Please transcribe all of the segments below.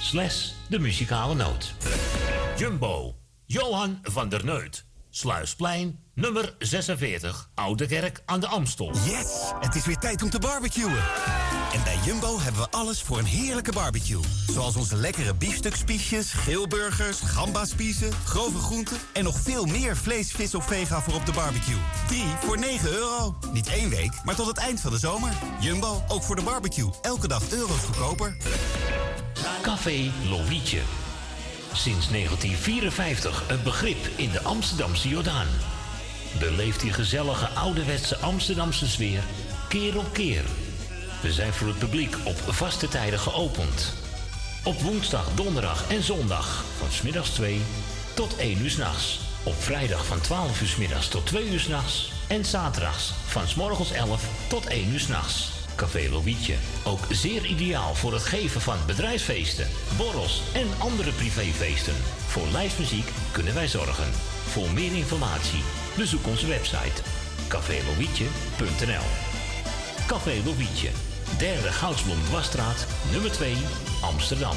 slash de muzikale noot. Jumbo, Johan van der Neut. Sluisplein, nummer 46, Oude Kerk aan de Amstel. Yes, het is weer tijd om te barbecuen. En bij Jumbo hebben we alles voor een heerlijke barbecue. Zoals onze lekkere biefstukspiesjes, grillburgers, gambaspiezen, grove groenten... en nog veel meer vlees, vis of vega voor op de barbecue. 3 voor 9 euro. Niet één week, maar tot het eind van de zomer. Jumbo, ook voor de barbecue. Elke dag euro's goedkoper. Café Lovietje. Sinds 1954 een begrip in de Amsterdamse Jordaan. Beleeft die gezellige ouderwetse Amsterdamse sfeer keer op keer. We zijn voor het publiek op vaste tijden geopend. Op woensdag, donderdag en zondag van smiddags 2 tot 1 uur s'nachts. Op vrijdag van 12 uur s middags tot 2 uur s'nachts. En zaterdags van s morgens 11 tot 1 uur s'nachts. Café Lovietje. Ook zeer ideaal voor het geven van bedrijfsfeesten, borrels en andere privéfeesten. Voor lijstmuziek kunnen wij zorgen. Voor meer informatie bezoek onze website cafélovietje.nl Café Lovietje, derde Goudsblom Dwarsstraat, nummer 2, Amsterdam.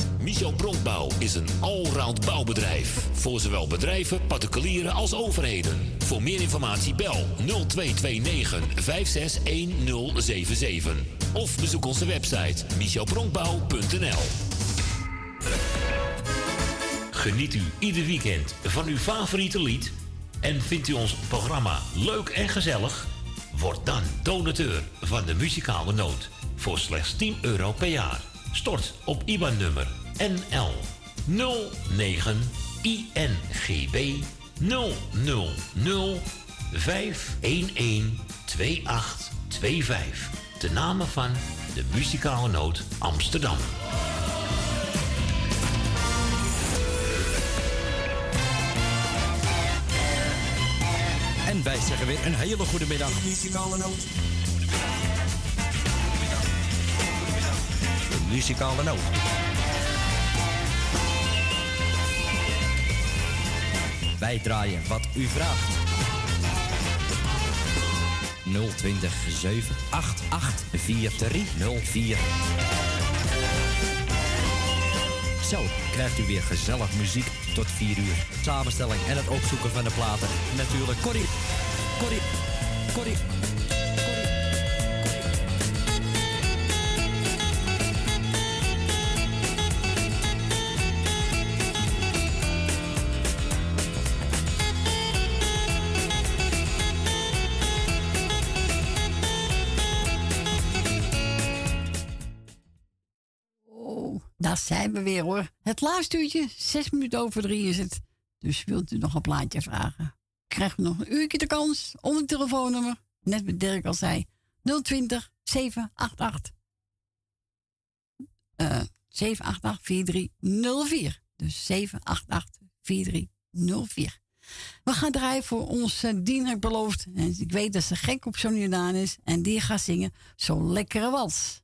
Michel Bronkbouw is een allround bouwbedrijf. Voor zowel bedrijven, particulieren als overheden. Voor meer informatie bel 0229 561077. Of bezoek onze website michelbronkbouw.nl Geniet u ieder weekend van uw favoriete lied? En vindt u ons programma leuk en gezellig? Word dan donateur van de muzikale noot voor slechts 10 euro per jaar. Stort op IBAN-nummer NL 09 INGB 000 511 2825. De namen van de muzikale noot Amsterdam. En wij zeggen weer een hele goede middag. Muzikale noot. De muzikale noot. Wij draaien wat u vraagt. 020 788 4304. Zo krijgt u weer gezellig muziek tot 4 uur. Samenstelling en het opzoeken van de platen. Natuurlijk Corrie. Corrie. Corrie. Daar zijn we weer hoor. Het laatste uurtje, zes minuten over drie is het. Dus wilt u nog een plaatje vragen? Krijgt u nog een uurtje de kans om het telefoonnummer. Net met Dirk al zei. 020 788 eh 788 4304. Dus 788 4304. We gaan draaien voor ons uh, Dien beloofd. En ik weet dat ze gek op zo'n Jordaan is. En die gaat zingen zo'n lekkere wals.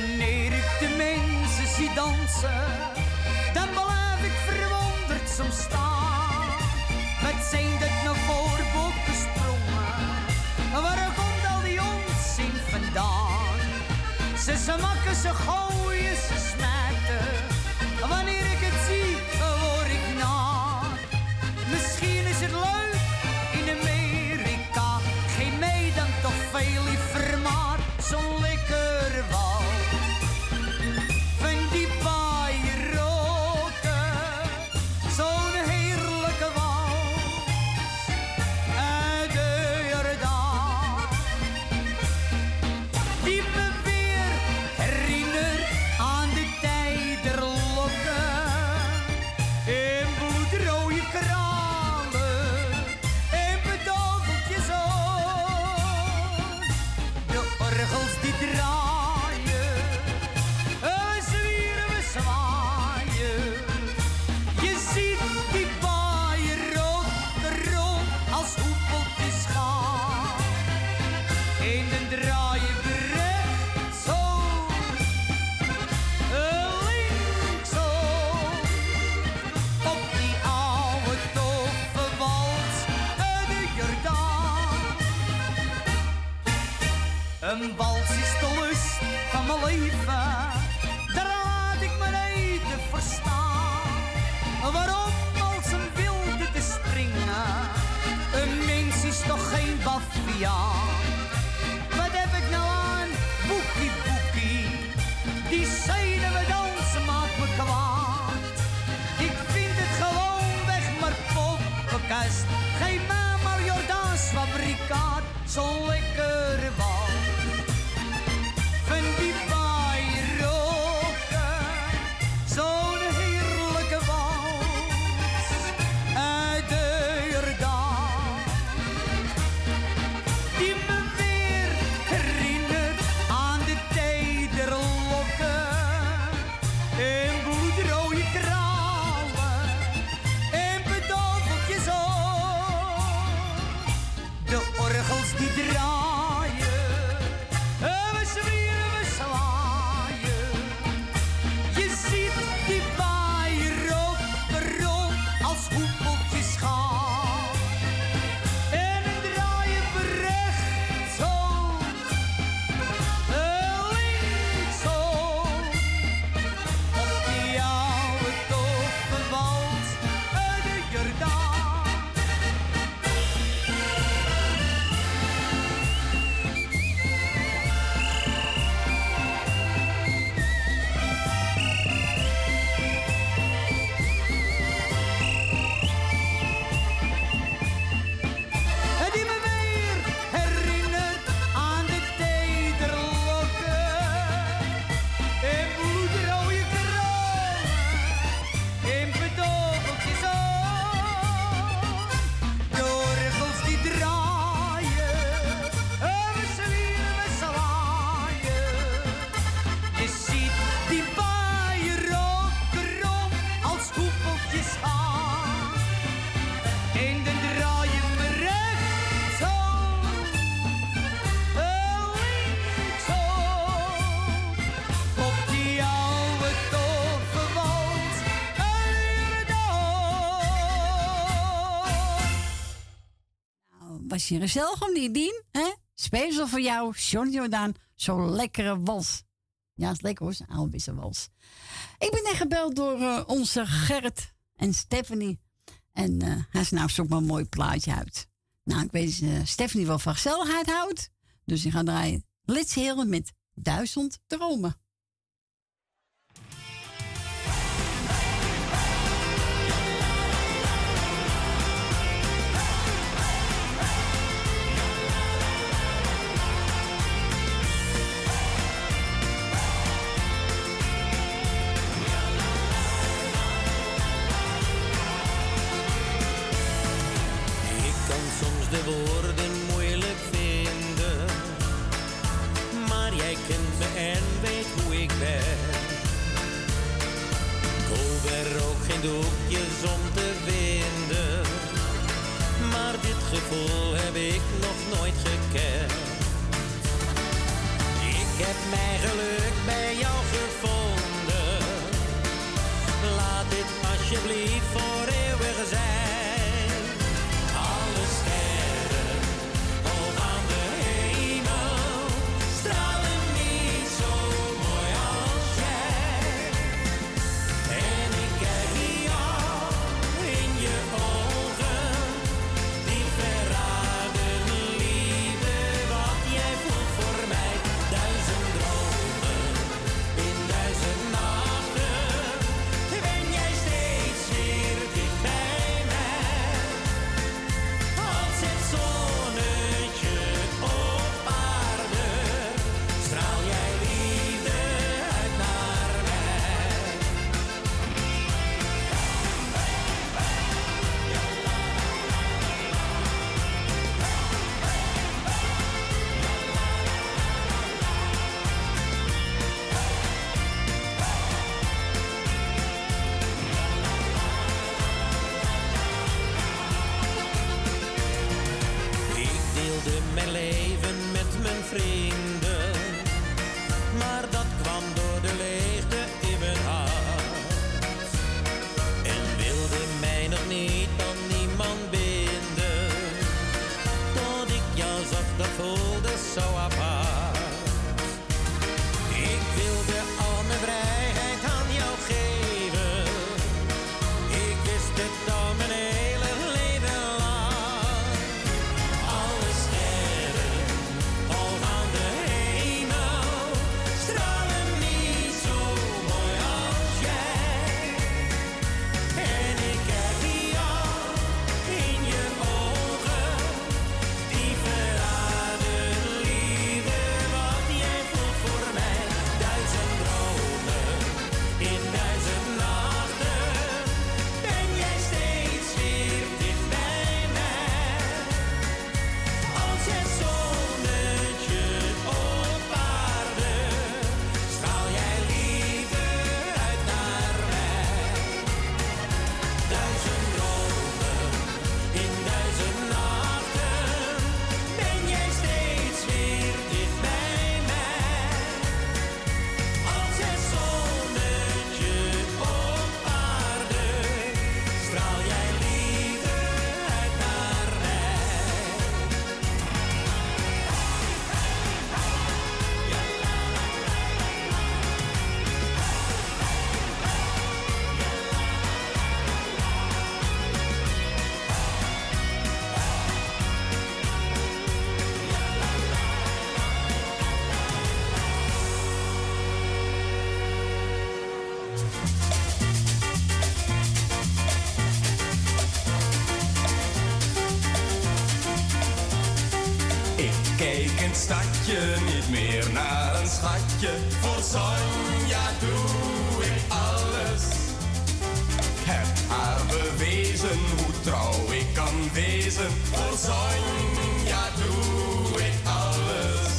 Wanneer ik de mensen zie dansen, dan blijf ik verwonderd soms staan. Wat zijn dat nou voor bokkensprongen? Waar komt al die onzin vandaan? Ze ze ze is hier gezellig om die dien. Hè? Speciaal voor jou, John Jordaan. Zo'n lekkere wals. Ja, is lekker hoor, zo'n Albisse wals. Ik ben net gebeld door eh, onze Gerrit en Stephanie. En uh, hij nou zo'n maar een mooi plaatje uit. Nou, ik weet dat eh, Stephanie wel van gezelligheid houdt. Dus ik ga draaien. Let's Heren met duizend dromen. In stadje niet meer naar een schatje. Voor Sonja doe ik alles. Heb haar bewezen hoe trouw ik kan wezen. Voor Sonja doe ik alles.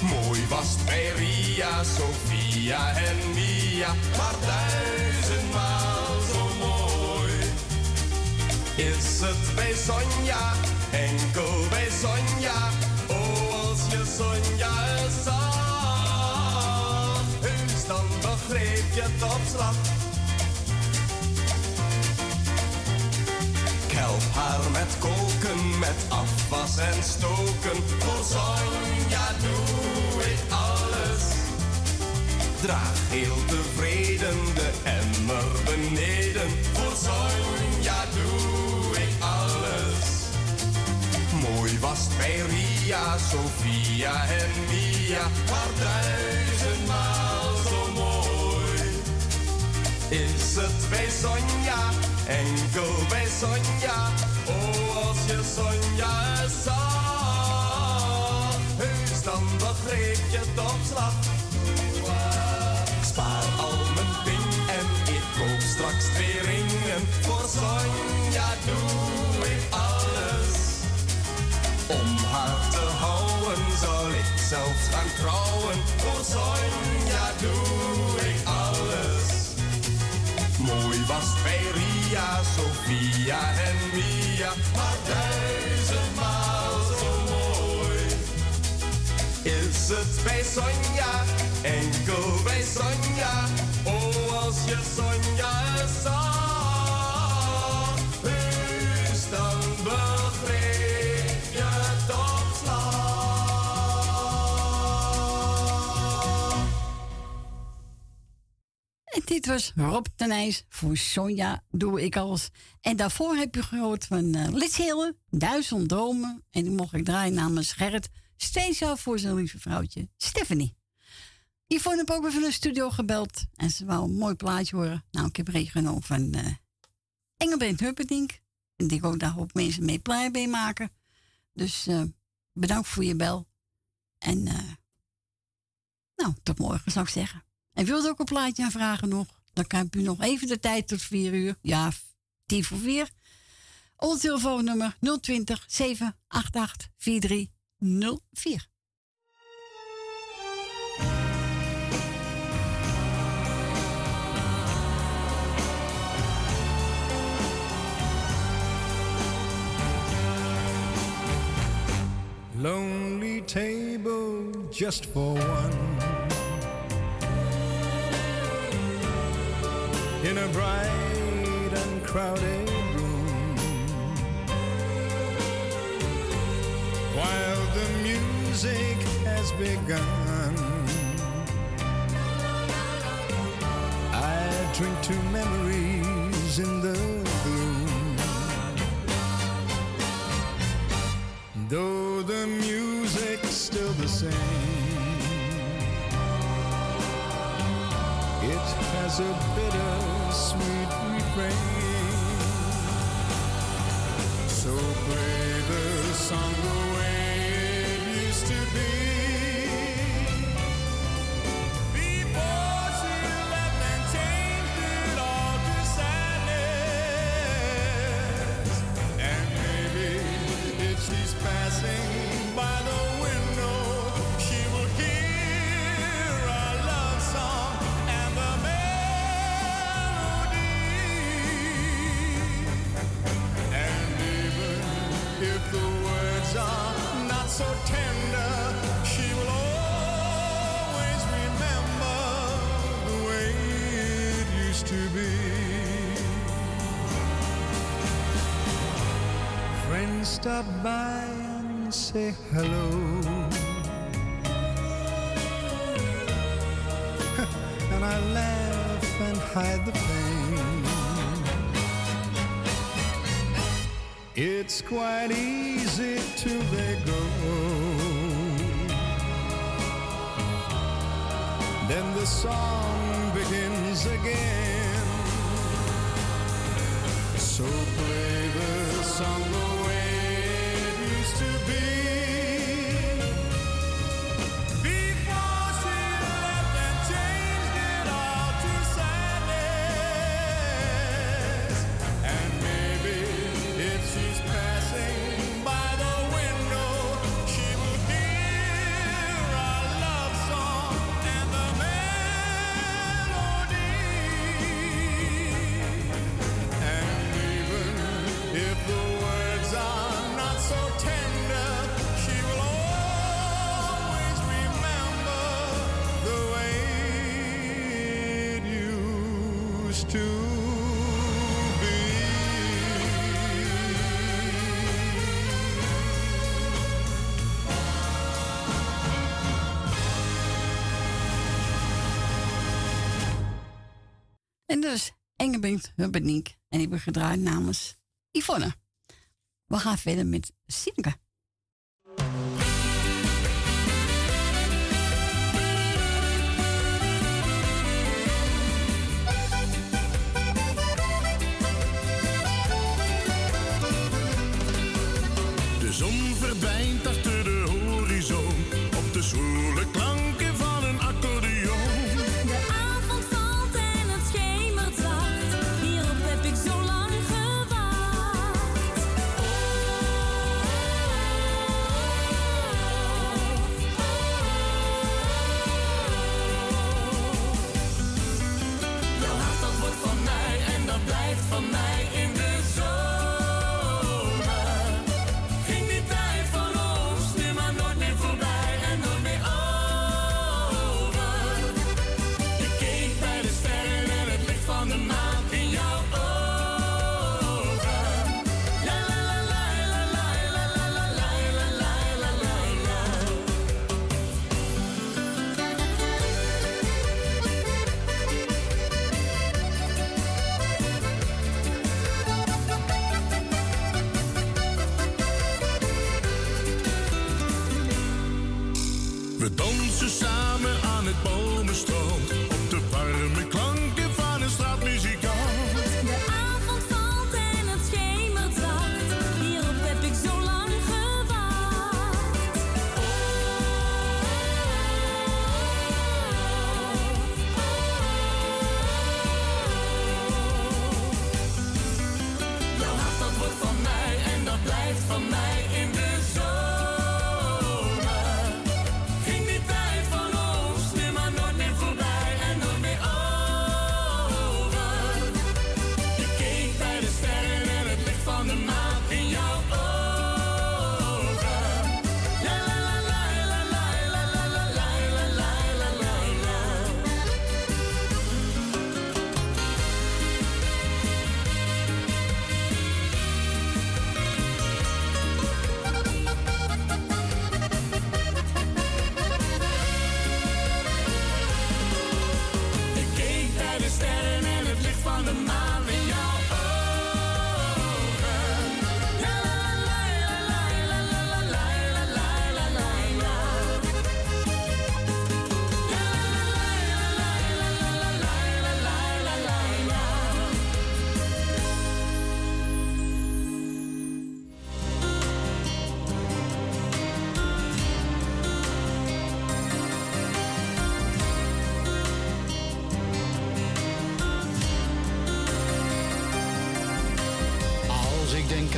Mooi was bij Ria, Sofia en Mia, maar duizendmaal zo mooi. Is het bij Sonja, enkel bij Sonja, Sonja zag, heus dan begreep je het op slag. Help haar met koken, met afwas en stoken. Voor Sonja doe ik alles. Draag heel tevreden de emmer beneden. Voor Sonja doe ik alles. Mooi was bij Ria, Sofia en Mia. Maar duizendmaal zo mooi. Is het bij Sonja, enkel bij Sonja. Oh, als je Sonja zag, heus dan begreep je op slag. Zelfs gaan trouwen. Voor Sonja doe ik alles. Mooi was bij Ria, Sofia en Mia, maar duizendmaal zo mooi. Is het bij Sonja, dit was Rob Tenijs voor Sonja Doe Ik Alles. En daarvoor heb je gehoord van uh, Lits Hille, Duizend Dromen. En die mocht ik draaien namens Gerrit. Steeds af voor zijn lieve vrouwtje, Stephanie. Yvonne heb ook weer van de studio gebeld. En ze wou een mooi plaatje horen. Nou, ik heb meegenomen van uh, Engelbert Hupperdink. En die ook daar ook mensen mee blij mee maken. Dus uh, bedankt voor je bel. En nou, tot morgen zou ik zeggen. En wilt ook een plaatje aanvragen nog? Dan kan u nog even de tijd tot 4 uur. Ja, 10 voor 4. Ons telefoonnummer 020 788 4304. Lonely table just for one. In a bright and crowded room while the music has begun. I drink to memories in the gloom. Though the music's still the same. Has a bitter sweet refrain. So play the song Stop by and say hello. and I laugh and hide the pain. It's quite easy till they go. Then the song begins again. So play the song Engelbert Hubbenink. En ik ben gedraaid namens Yvonne. We gaan verder met Sinke.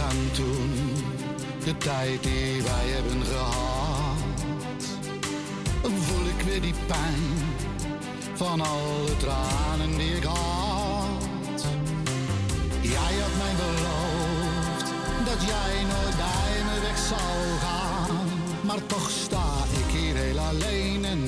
gaan toen. De tijd die wij hebben gehad. Voel ik weer die pijn van al de tranen die ik had. Jij had mij beloofd dat jij nooit bij me weg zou gaan. Maar toch sta ik hier heel alleen en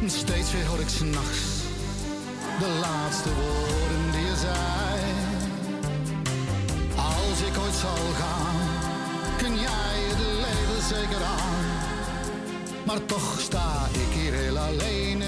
En Steeds weer hoor ik s'nachts de laatste woorden die je zei. Als ik ooit zal gaan, kun jij het leven zeker aan. Maar toch sta ik hier heel alleen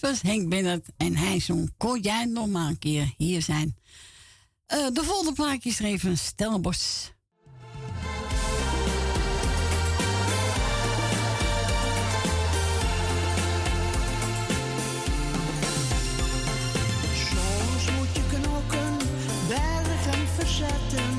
Dit was Henk Bennett en hij zong Kon jij nog maar een keer hier zijn? Uh, de volgende plaatje schreef een stelbos. Soms moet je knokken, bergen verzetten.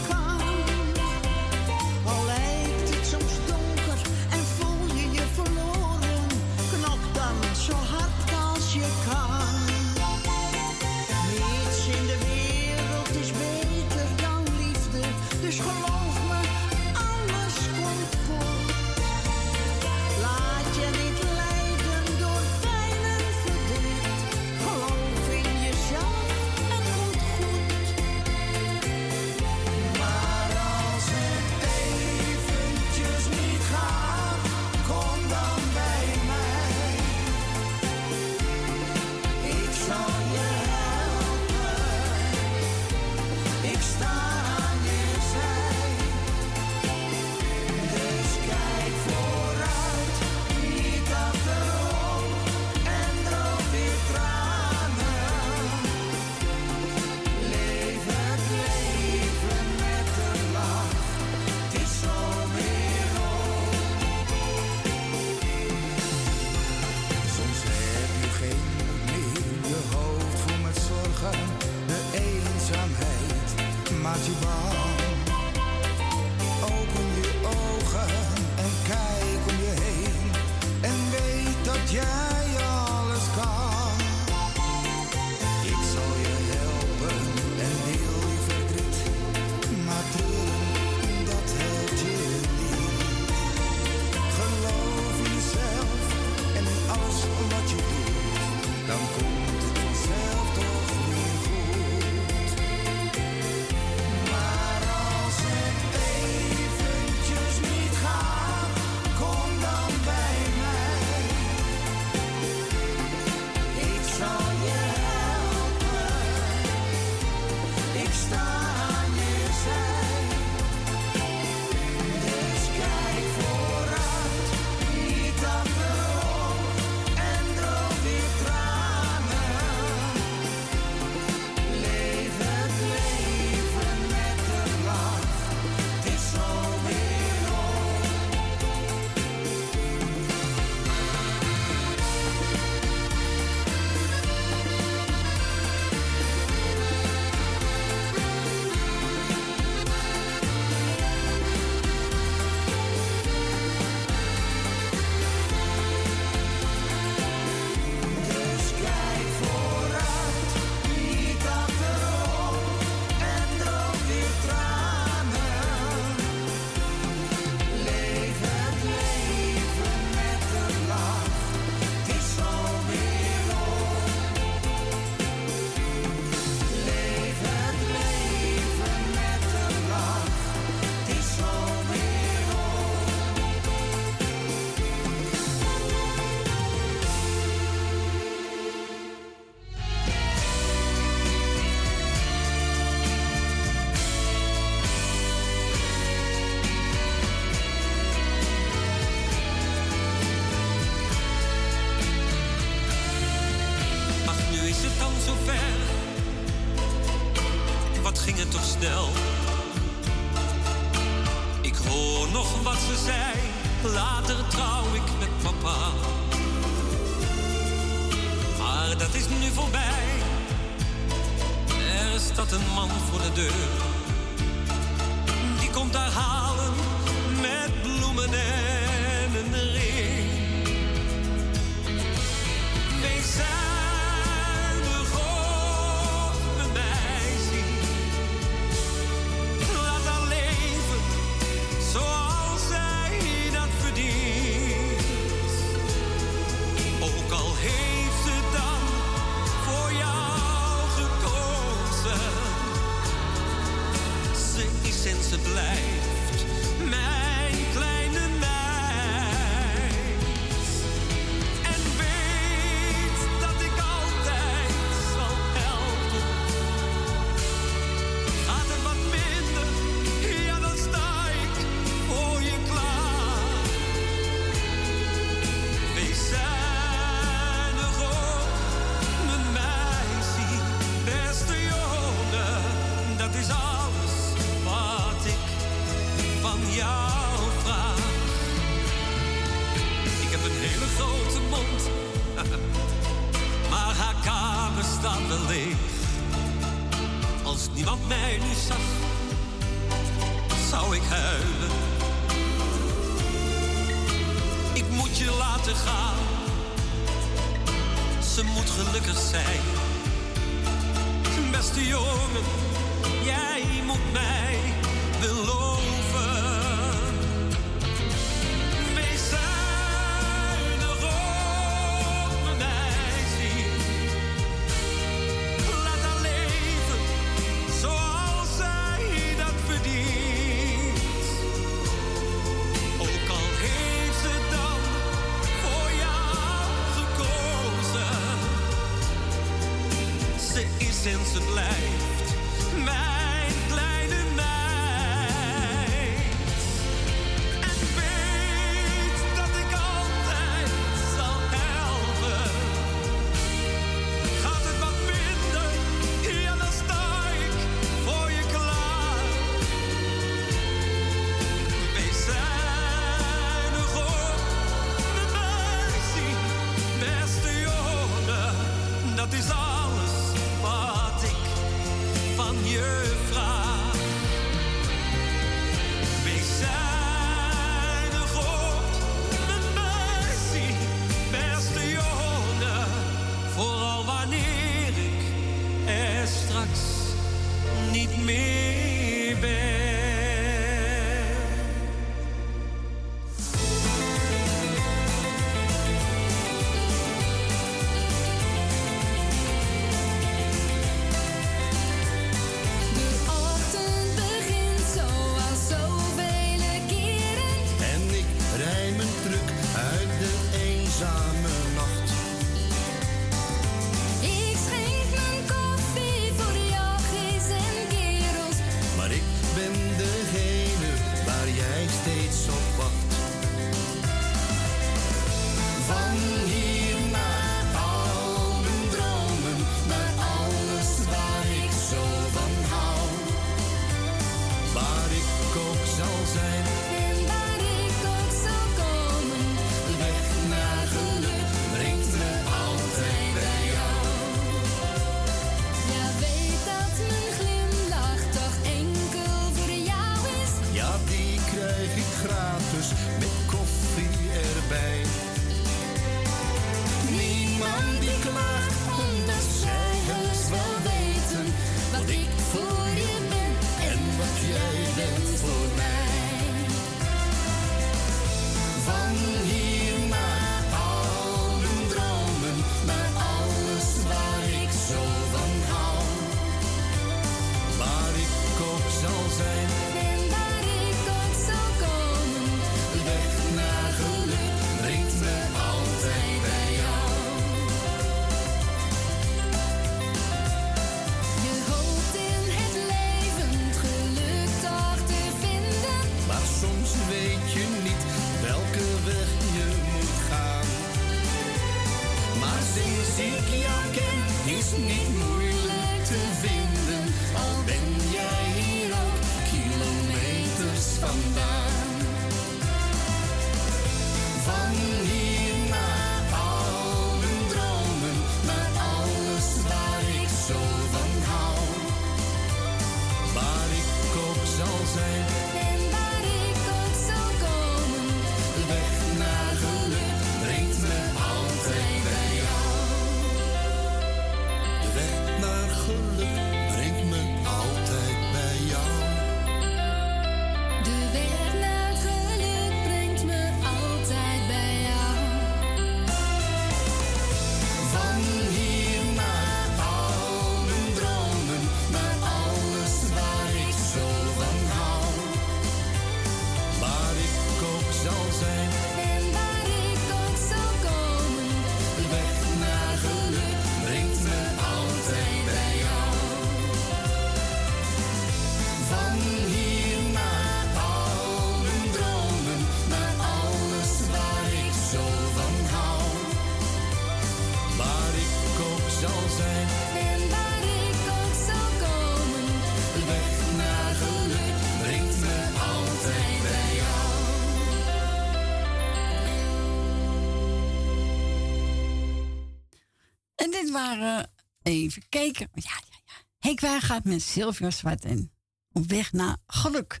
Waren, even kijken. Ja, ja, ja. Henk Waar gaat met Sylvia Zwart en op weg naar geluk.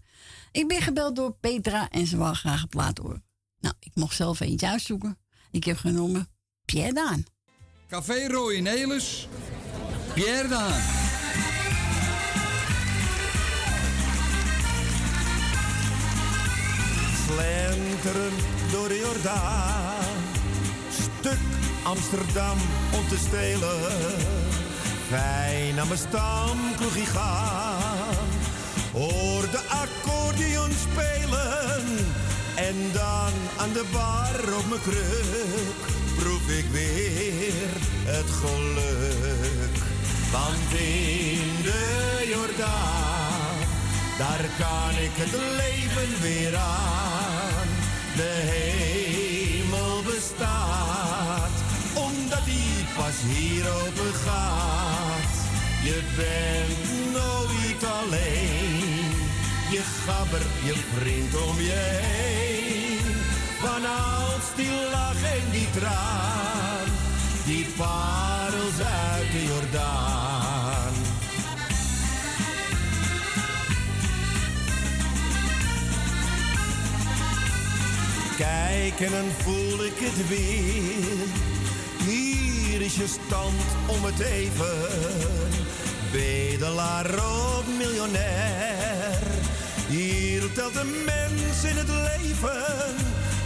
Ik ben gebeld door Petra en ze wil graag een plaat horen. Nou, ik mocht zelf eentje uitzoeken. Ik heb genomen Pierre Daan. Café Rooie Nelis, Pierre Daan. Slenteren door de Jordaan. Stuk Amsterdam om te stelen. Fijn aan mijn stamkroegie gaan. Hoor de accordeon spelen. En dan aan de bar op mijn kruk. Proef ik weer het geluk. Want in de Jordaan. Daar kan ik het leven weer aan. De omdat die pas hier open gaat. Je bent nooit alleen, je gabber, je vriend om je heen. Van als die lach en die traan, die parels uit de Jordaan. Kijk en dan voel ik het weer. Hier is je stand om het even. Bedelaar of miljonair. Hier telt een mens in het leven.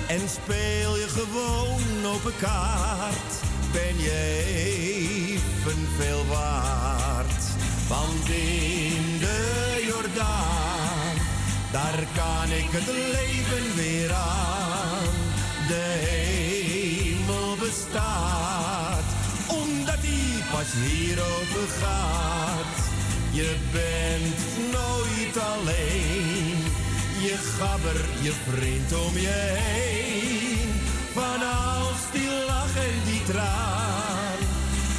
En speel je gewoon open kaart. Ben je evenveel waard. Want in de Jordaan daar kan ik het leven weer aan. De hemel bestaat, pas hier open gaat. Je bent nooit alleen, je gabber, je vriend om je heen. Van als die lach en die traan,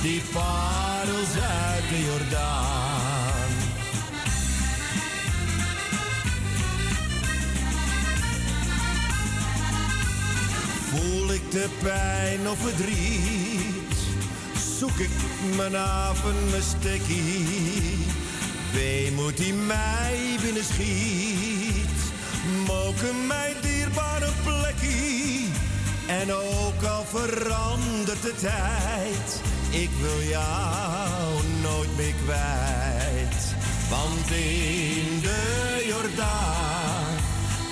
die parels uit de Jordaan. Voel ik de pijn of verdriet, zoek ik mijn avond, mijn stekkie. Weemoed die mij binnen schiet, moken mijn dierbare plekkie. En ook al verandert de tijd, ik wil jou nooit meer kwijt. Want in de Jordaan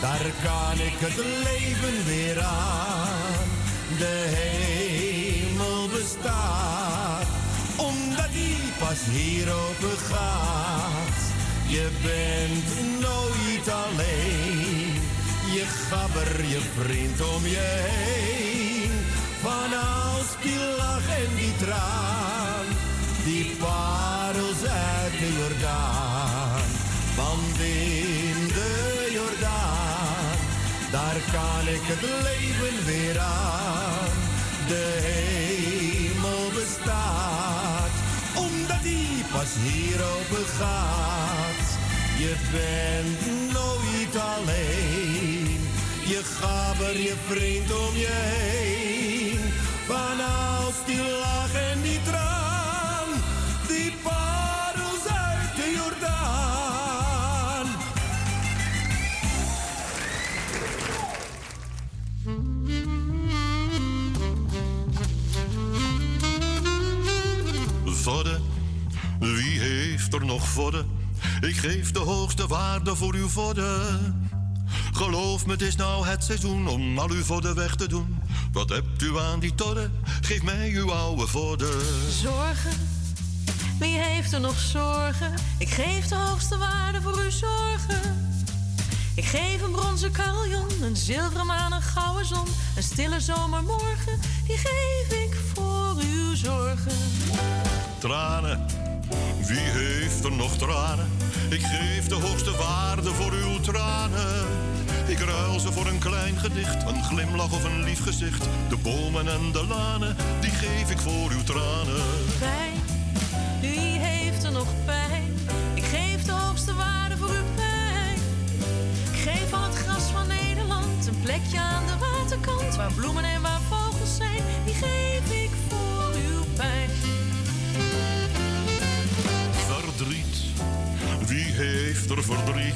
daar kan ik het leven weer aan. De hemel bestaat, pas open gaat. Je bent nooit alleen, je gabber, je vriend om je heen. Van als die lach en die traan, die parels uit de Jordaan. Want in de Jordaan, daar kan ik het leven weer aan. De pas hier open gaat. Je bent nooit alleen. Je gabber je vriend om je heen. Van als die lach en die traan, die nog vodden? Ik geef de hoogste waarde voor uw vodden. Geloof me, het is nou het seizoen om al uw vodden weg te doen. Wat hebt u aan die torren? Geef mij uw oude vodden. Zorgen? Wie heeft er nog zorgen? Ik geef de hoogste waarde voor uw zorgen. Ik geef een bronzen carillon, een zilveren maan, een gouden zon. Een stille zomermorgen, die geef ik voor uw zorgen. Tranen, wie heeft er nog tranen? Ik geef de hoogste waarde voor uw tranen. Ik ruil ze voor een klein gedicht, een glimlach of een lief gezicht. De bomen en de lanen, die geef ik voor uw tranen. Pijn, wie heeft er nog pijn? Ik geef de hoogste waarde voor uw pijn. Ik geef al het gras van Nederland, een plekje aan de waterkant. Waar bloemen en waar vogels zijn, die geef ik voor uw pijn. Verdriet, wie heeft er verdriet?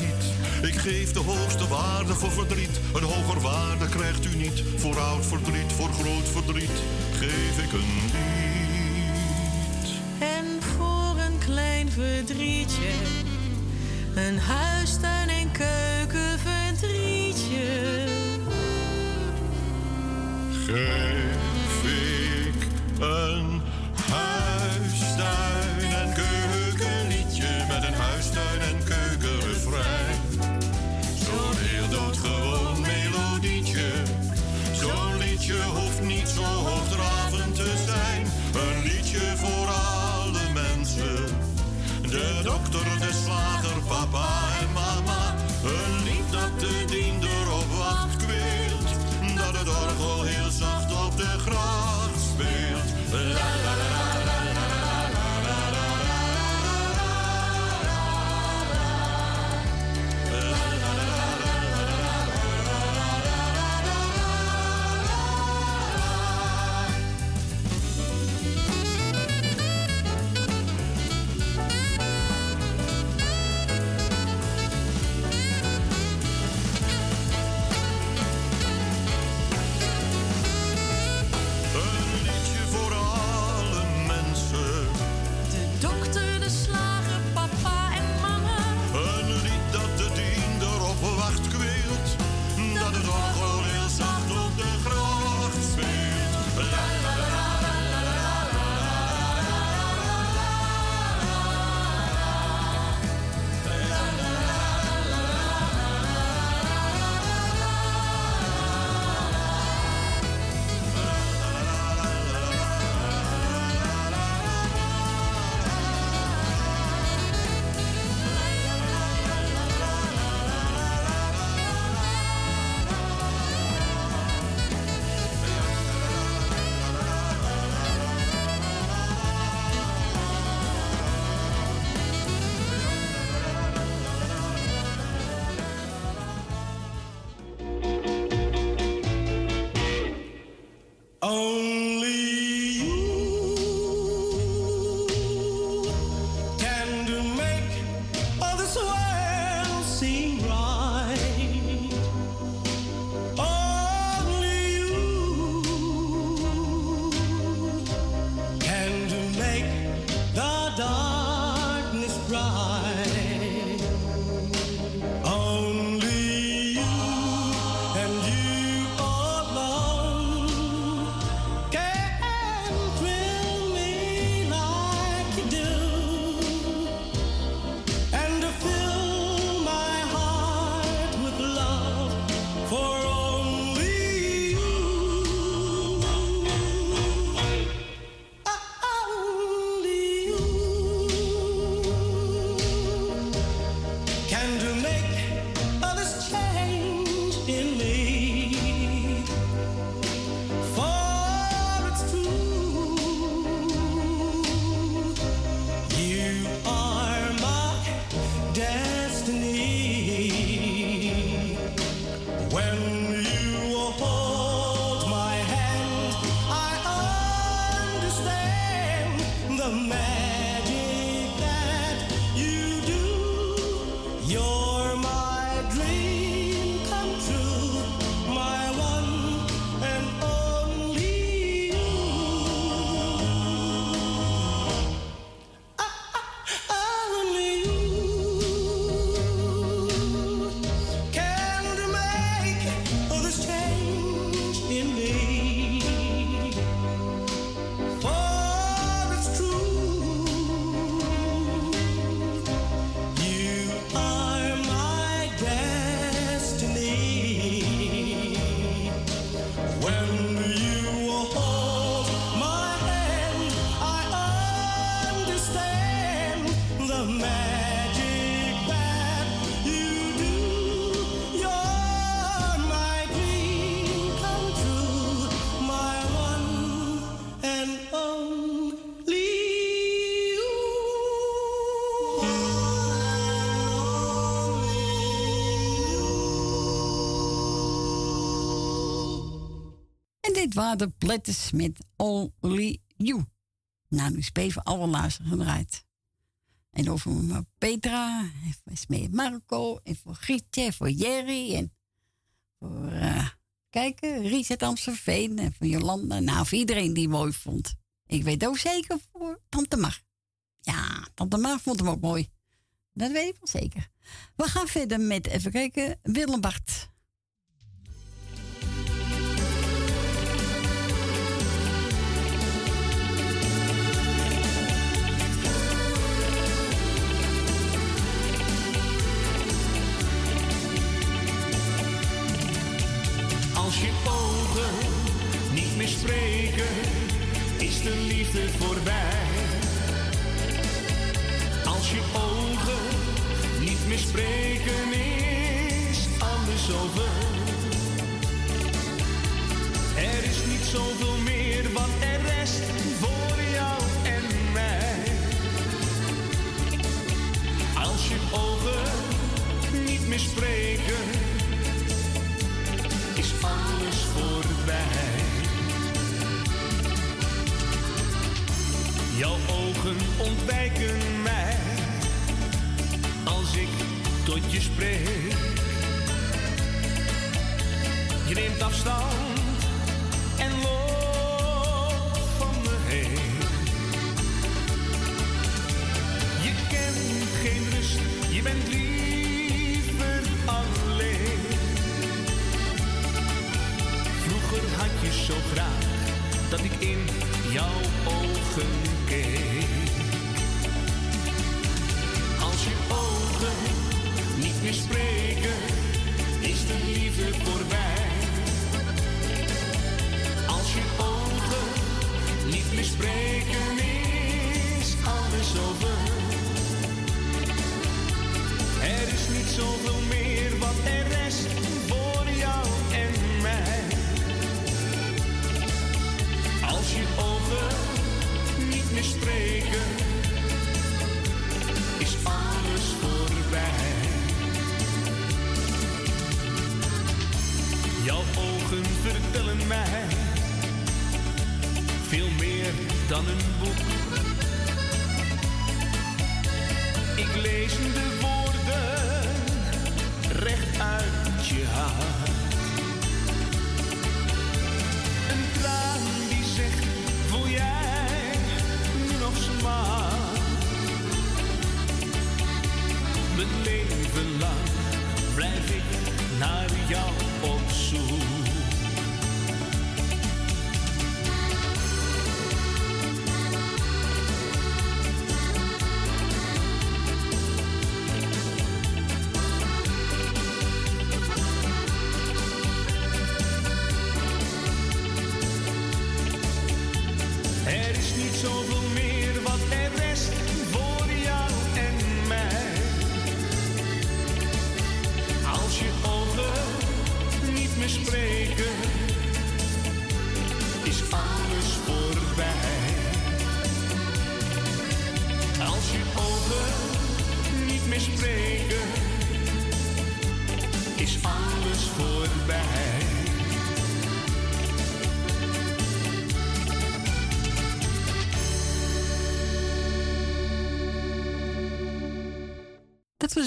Ik geef de hoogste waarde voor verdriet. Een hoger waarde krijgt u niet. Voor oud verdriet, voor groot verdriet, geef ik een lied. En voor een klein verdrietje, een huistuin en keukenverdrietje. Geef ik een dit waren de pletters met Only You. Nou, nu voor alle luisteren gedraaid. En over Petra, en voor Smee Marco, en voor Gietje, en voor Jerry, en voor, eh kijken, Ries uit en voor Jolanda. Nou, voor iedereen die mooi vond. Ik weet ook zeker voor Tante Mar. Ja, Tante Mar vond hem ook mooi. Dat weet ik wel zeker. We gaan verder met, even kijken, Willem Bart. Als je ogen niet meer spreken, is de liefde voorbij. Als je ogen niet meer spreken, is alles over. Er is niet zoveel meer wat er rest voor jou en mij. Als je ogen niet meer spreken, alles voorbij. Jouw ogen ontwijken mij als ik tot je spreek. Je neemt afstand en loopt van me heen. Je kent geen rust, je bent liever Had je zo graag dat ik in jouw ogen keek.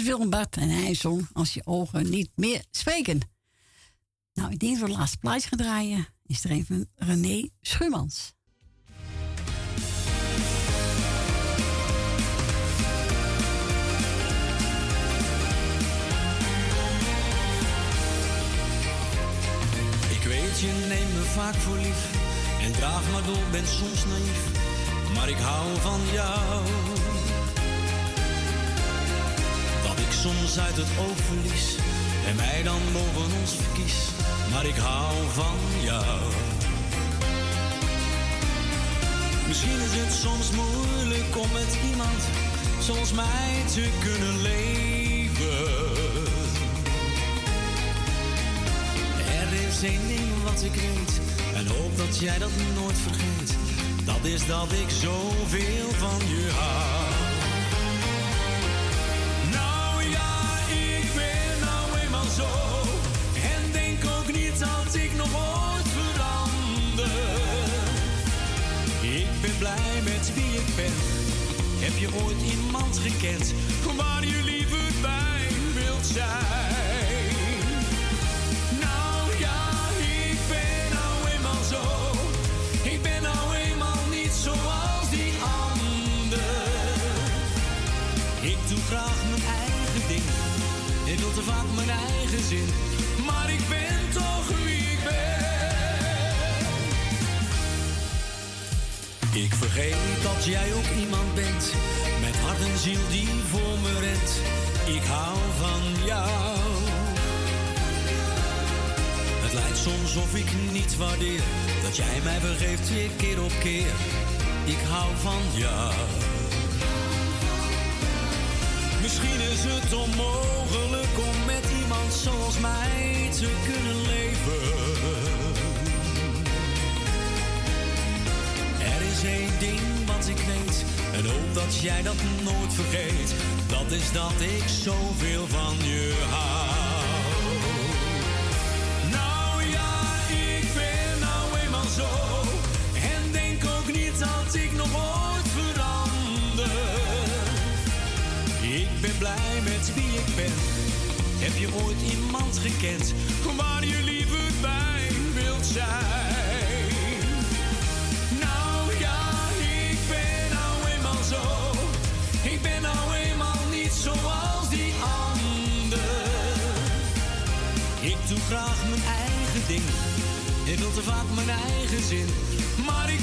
Bart en hij zong Als je ogen niet meer spreken. Nou, ik denk dat we de laatste plaats gaan draaien. Is er even René Schuurmans. Ik weet, je neemt me vaak voor lief. En draag maar door, ben soms naïef. Maar ik hou van jou. Ik soms uit het oog verlies. En mij dan boven ons verkies. Maar ik hou van jou. Misschien is het soms moeilijk om met iemand zoals mij te kunnen leven. Er is één ding wat ik weet en hoop dat jij dat nooit vergeet. Dat is dat ik zoveel van je hou. Ben blij met wie ik ben. Heb je ooit iemand gekend waar je liever bij wilt zijn? Nou ja, ik ben nou eenmaal zo. Ik ben nou eenmaal niet zoals die ander. Ik doe graag mijn eigen ding. Ik wil te vaak mijn eigen zin. Vergeet dat jij ook iemand bent. Met hart en ziel die voor me rent. Ik hou van jou. Het lijkt soms of ik niet waardeer. Dat jij mij vergeeft weer keer op keer. Ik hou van jou. Misschien is het onmogelijk om met iemand zoals mij te kunnen leven. Één ding wat ik weet en hoop dat jij dat nooit vergeet. Dat is dat ik zoveel van je hou. Nou ja, ik ben nou eenmaal zo. En denk ook niet dat ik nog ooit verander. Ik ben blij met wie ik ben. Heb je ooit iemand gekend waar je liever bij wilt zijn? Graag mijn eigen ding. Ik wil te vaak mijn eigen zin. Maar ik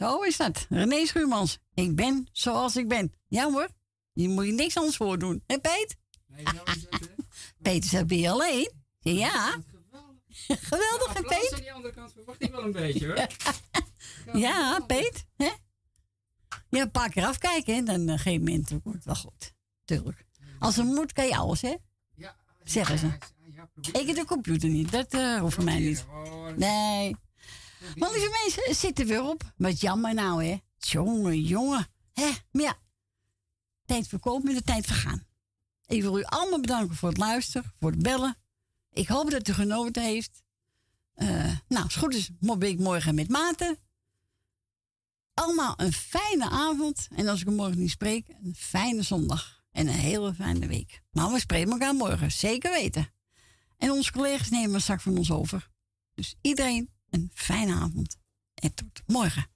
Zo is dat. René Schuurmans. Ik ben zoals ik ben. Ja hoor. Je moet je niks anders voor doen. Hé Peet? Peter zegt, ben je alleen? Ja. Geweldig, hè Applaus Peet? aan die andere kant verwacht ik wel een beetje hoor. Ja, Peet. Hè? Ja, een paar keer afkijken, hè? dan op een gegeven moment wordt het wel goed. Tuurlijk. Als het moet, kan je alles, hè? Ja. Zeggen ze. Ik heb de computer niet, dat eh hoeft voor mij niet. Nee. Maar lieve mensen, het zit er weer op. Wat jammer nou, hè? Jongen, jongen. Hè? Maar ja, tijd verkoopt met de tijd vergaan. Ik wil u allemaal bedanken voor het luisteren, voor het bellen. Ik hoop dat u genoten heeft. Eh, nou, als goed is, ben ik morgen met Maarten. Allemaal een fijne avond. En als ik hem morgen niet spreek, een fijne zondag. En een hele fijne week. Nou, we spreken elkaar morgen, zeker weten. En onze collega's nemen straks van ons over. Dus iedereen een fijne avond. En tot morgen.